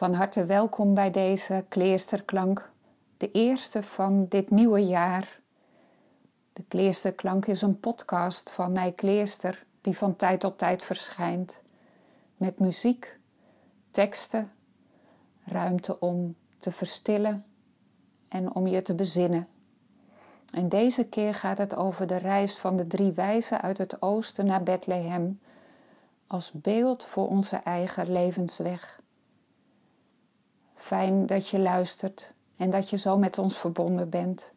Van harte welkom bij deze Kleesterklank, de eerste van dit nieuwe jaar. De Kleesterklank is een podcast van Nij Kleester die van tijd tot tijd verschijnt. Met muziek, teksten, ruimte om te verstillen en om je te bezinnen. En deze keer gaat het over de reis van de drie wijzen uit het oosten naar Bethlehem als beeld voor onze eigen levensweg. Fijn dat je luistert en dat je zo met ons verbonden bent.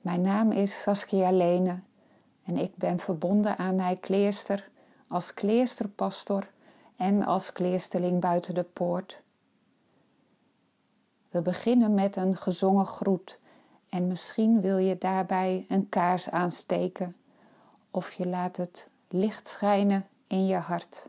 Mijn naam is Saskia Lene en ik ben verbonden aan Nij Kleester als kleesterpastor en als kleesterling buiten de poort. We beginnen met een gezongen groet en misschien wil je daarbij een kaars aansteken of je laat het licht schijnen in je hart.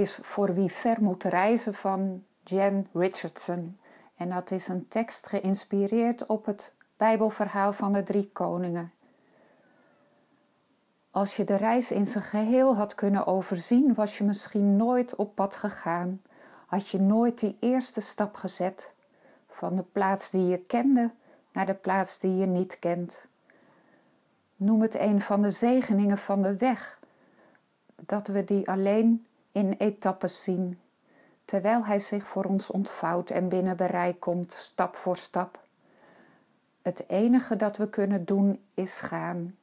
Lees Voor wie ver moet reizen van Jen Richardson. En dat is een tekst geïnspireerd op het Bijbelverhaal van de drie koningen. Als je de reis in zijn geheel had kunnen overzien, was je misschien nooit op pad gegaan. Had je nooit die eerste stap gezet van de plaats die je kende naar de plaats die je niet kent. Noem het een van de zegeningen van de weg, dat we die alleen in etappes zien, terwijl Hij zich voor ons ontvouwt en binnen bereik komt, stap voor stap. Het enige dat we kunnen doen is gaan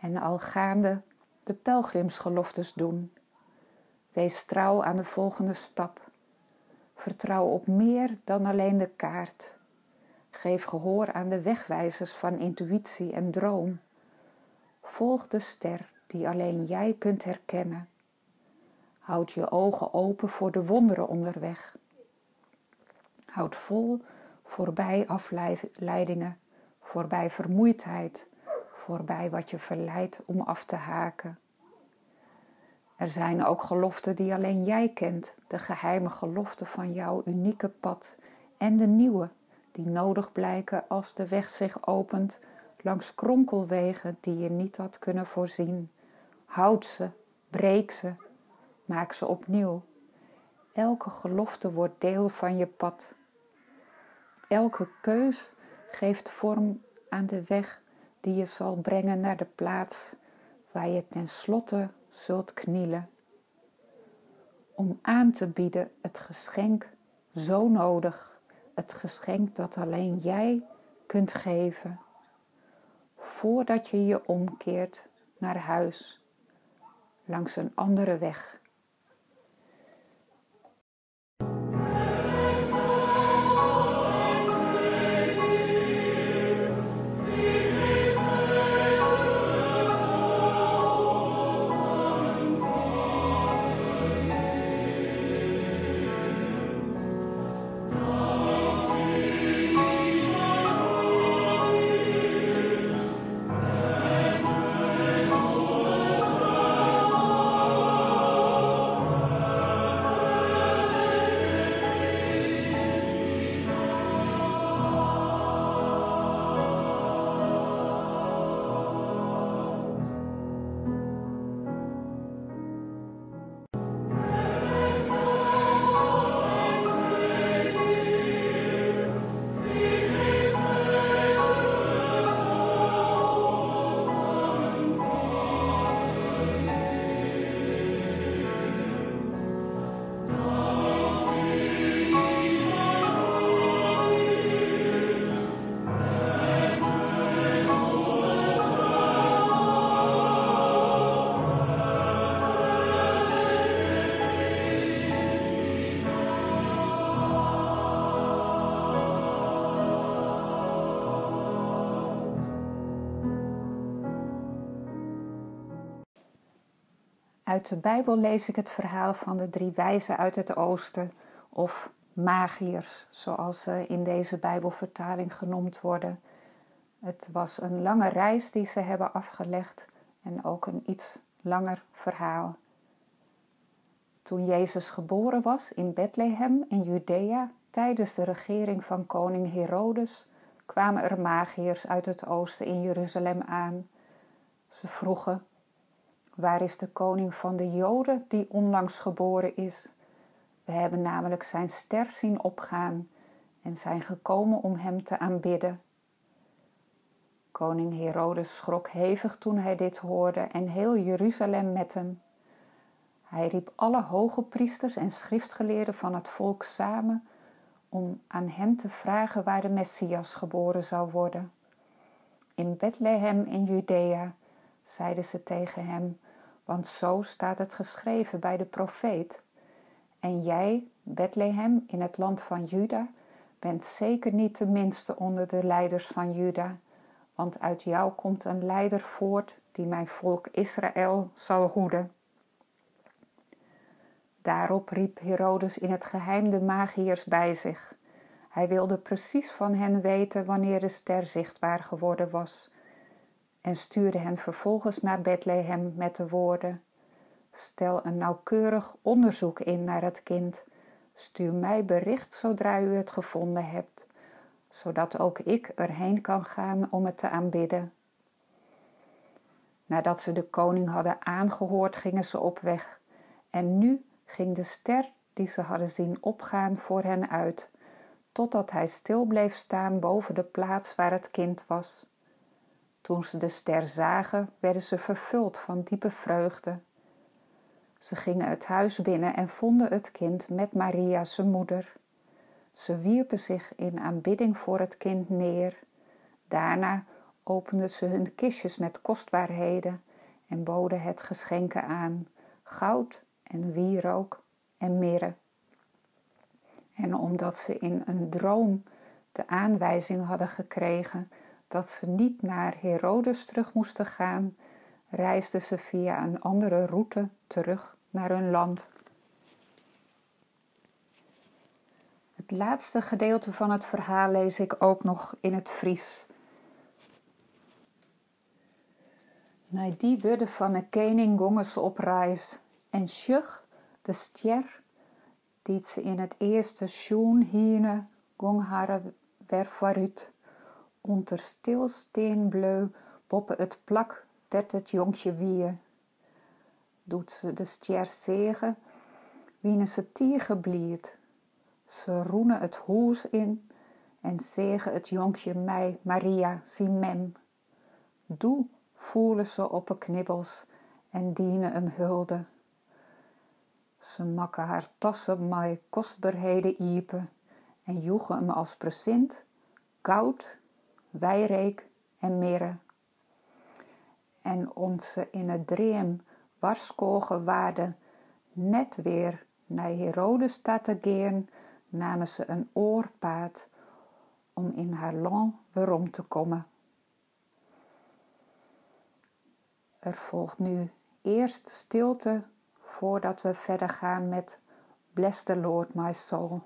en al gaande de pelgrimsgeloftes doen. Wees trouw aan de volgende stap. Vertrouw op meer dan alleen de kaart. Geef gehoor aan de wegwijzers van intuïtie en droom. Volg de ster die alleen jij kunt herkennen. Houd je ogen open voor de wonderen onderweg. Houd vol voorbij afleidingen, voorbij vermoeidheid, voorbij wat je verleidt om af te haken. Er zijn ook geloften die alleen jij kent, de geheime geloften van jouw unieke pad en de nieuwe die nodig blijken als de weg zich opent langs kronkelwegen die je niet had kunnen voorzien. Houd ze, breek ze, Maak ze opnieuw. Elke gelofte wordt deel van je pad. Elke keus geeft vorm aan de weg die je zal brengen naar de plaats waar je tenslotte zult knielen. Om aan te bieden het geschenk zo nodig, het geschenk dat alleen jij kunt geven, voordat je je omkeert naar huis langs een andere weg. Uit de Bijbel lees ik het verhaal van de drie wijzen uit het oosten, of magiërs, zoals ze in deze Bijbelvertaling genoemd worden. Het was een lange reis die ze hebben afgelegd en ook een iets langer verhaal. Toen Jezus geboren was in Bethlehem in Judea tijdens de regering van koning Herodes, kwamen er magiërs uit het oosten in Jeruzalem aan. Ze vroegen: Waar is de koning van de Joden die onlangs geboren is? We hebben namelijk zijn ster zien opgaan en zijn gekomen om hem te aanbidden. Koning Herodes schrok hevig toen hij dit hoorde en heel Jeruzalem met hem. Hij riep alle hoge priesters en schriftgeleerden van het volk samen om aan hen te vragen waar de Messias geboren zou worden. In Bethlehem in Judea, zeiden ze tegen hem, want zo staat het geschreven bij de profeet. En jij, Bethlehem, in het land van Juda, bent zeker niet de minste onder de leiders van Juda, want uit jou komt een leider voort die mijn volk Israël zal hoeden. Daarop riep Herodes in het geheim de magiërs bij zich. Hij wilde precies van hen weten wanneer de ster zichtbaar geworden was, en stuurde hen vervolgens naar Bethlehem met de woorden: Stel een nauwkeurig onderzoek in naar het kind. Stuur mij bericht zodra u het gevonden hebt, zodat ook ik erheen kan gaan om het te aanbidden. Nadat ze de koning hadden aangehoord, gingen ze op weg. En nu ging de ster die ze hadden zien opgaan voor hen uit, totdat hij stil bleef staan boven de plaats waar het kind was. Toen ze de ster zagen, werden ze vervuld van diepe vreugde. Ze gingen het huis binnen en vonden het kind met Maria, zijn moeder. Ze wierpen zich in aanbidding voor het kind neer. Daarna openden ze hun kistjes met kostbaarheden en boden het geschenken aan: goud en wierook en mirre. En omdat ze in een droom de aanwijzing hadden gekregen dat ze niet naar Herodes terug moesten gaan, reisden ze via een andere route terug naar hun land. Het laatste gedeelte van het verhaal lees ik ook nog in het Fries. Na die worden van een koning gongen ze op reis en sjuch de ster die ze in het eerste schoen hiene gong haar weer. Onder stilsteen bleu boppe het plak dat het jonkje wie. Doet ze de ster zegen, wiene ze tier bliet. Ze roenen het hoes in en zegen het jonkje mij, Maria, zie mem. Doe voelen ze op een knibbels en dienen hem hulde. Ze makken haar tassen met kostbaarheden iepen en joegen hem als present goud, wijreek en mirre. En onze in het dreem warskogen waarden net weer naar Herodes te gaan, namen ze een oorpaad om in haar land weerom te komen. Er volgt nu eerst stilte voordat we verder gaan met Bless the Lord my soul.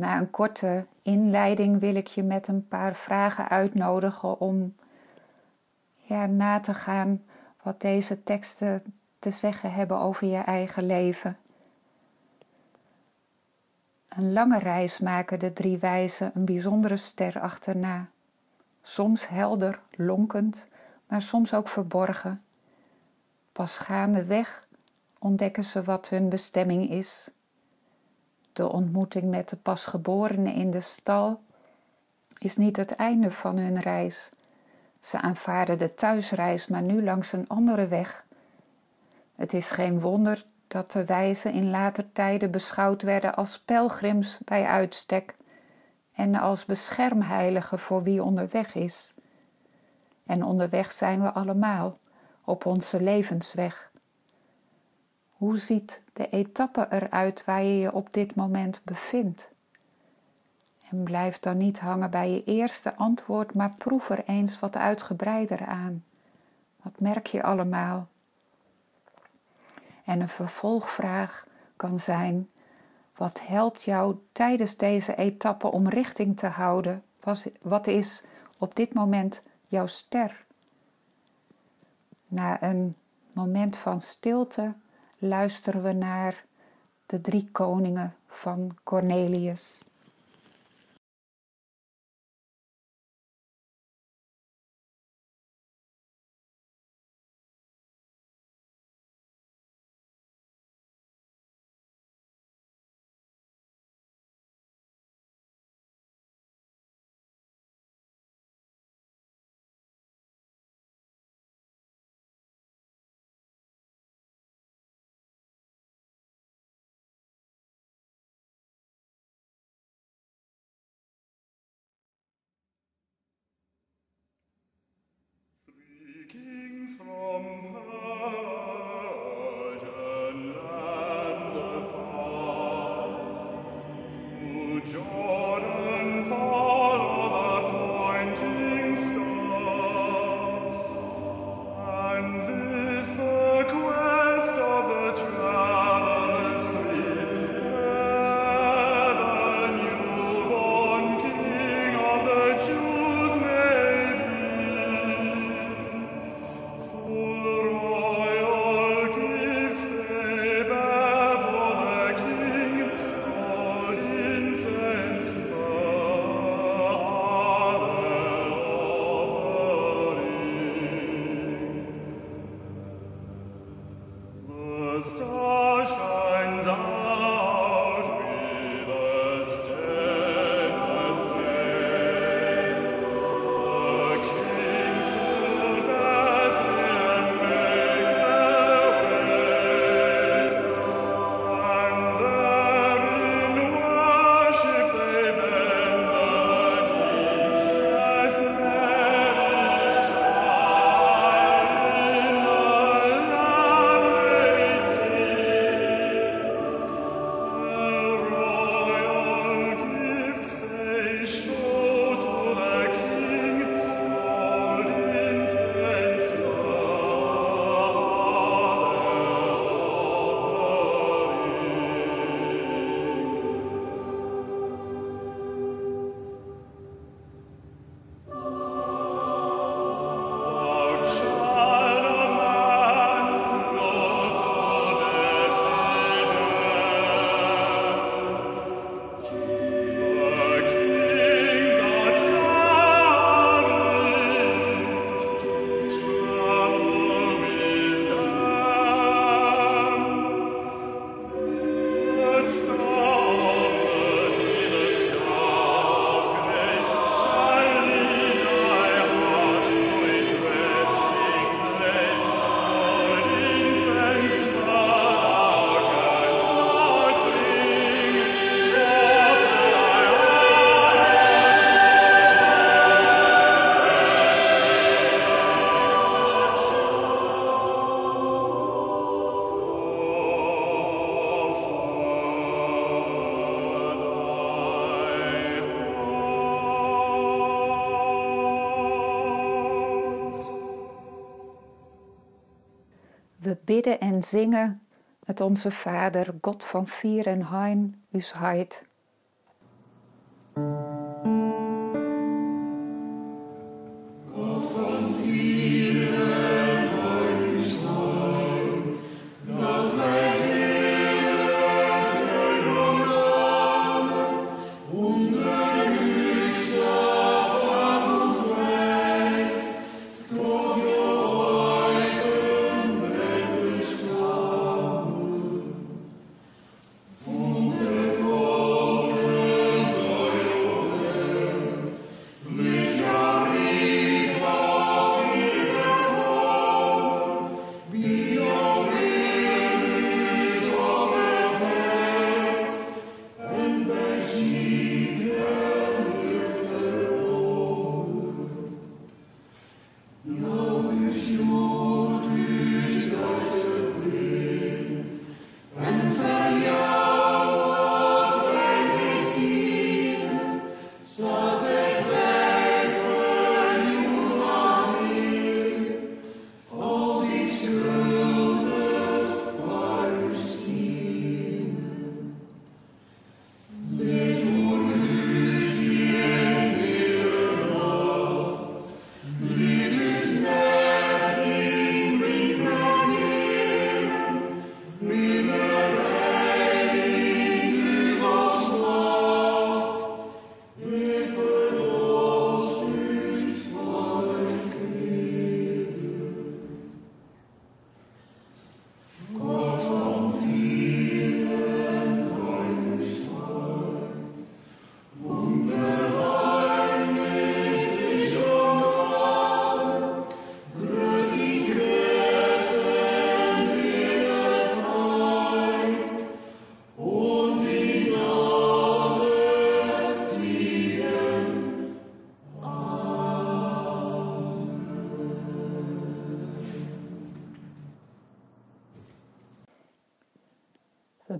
Na een korte inleiding wil ik je met een paar vragen uitnodigen om na te gaan wat deze teksten te zeggen hebben over je eigen leven. Een lange reis maken de drie wijzen een bijzondere ster achterna. Soms helder, lonkend, maar soms ook verborgen. Pas gaandeweg ontdekken ze wat hun bestemming is. De ontmoeting met de pasgeborene in de stal is niet het einde van hun reis. Ze aanvaarden de thuisreis, maar nu langs een andere weg. Het is geen wonder dat de wijzen in later tijden beschouwd werden als pelgrims bij uitstek en als beschermheiligen voor wie onderweg is. En onderweg zijn we allemaal op onze levensweg. Hoe ziet de etappe eruit waar je je op dit moment bevindt? En blijf dan niet hangen bij je eerste antwoord, maar proef er eens wat uitgebreider aan. Wat merk je allemaal? En een vervolgvraag kan zijn: wat helpt jou tijdens deze etappe om richting te houden? Wat is op dit moment jouw ster? Na een moment van stilte luisteren we naar de drie koningen van Cornelius. Kings from bidden en zingen het onze Vader, God van Vier en Hein, us.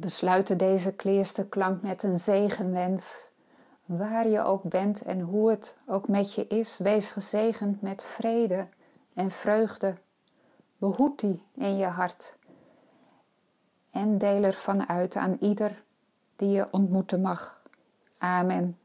Besluiten deze klank met een zegenwens. Waar je ook bent en hoe het ook met je is, wees gezegend met vrede en vreugde. Behoed die in je hart. En deel ervan uit aan ieder die je ontmoeten mag. Amen.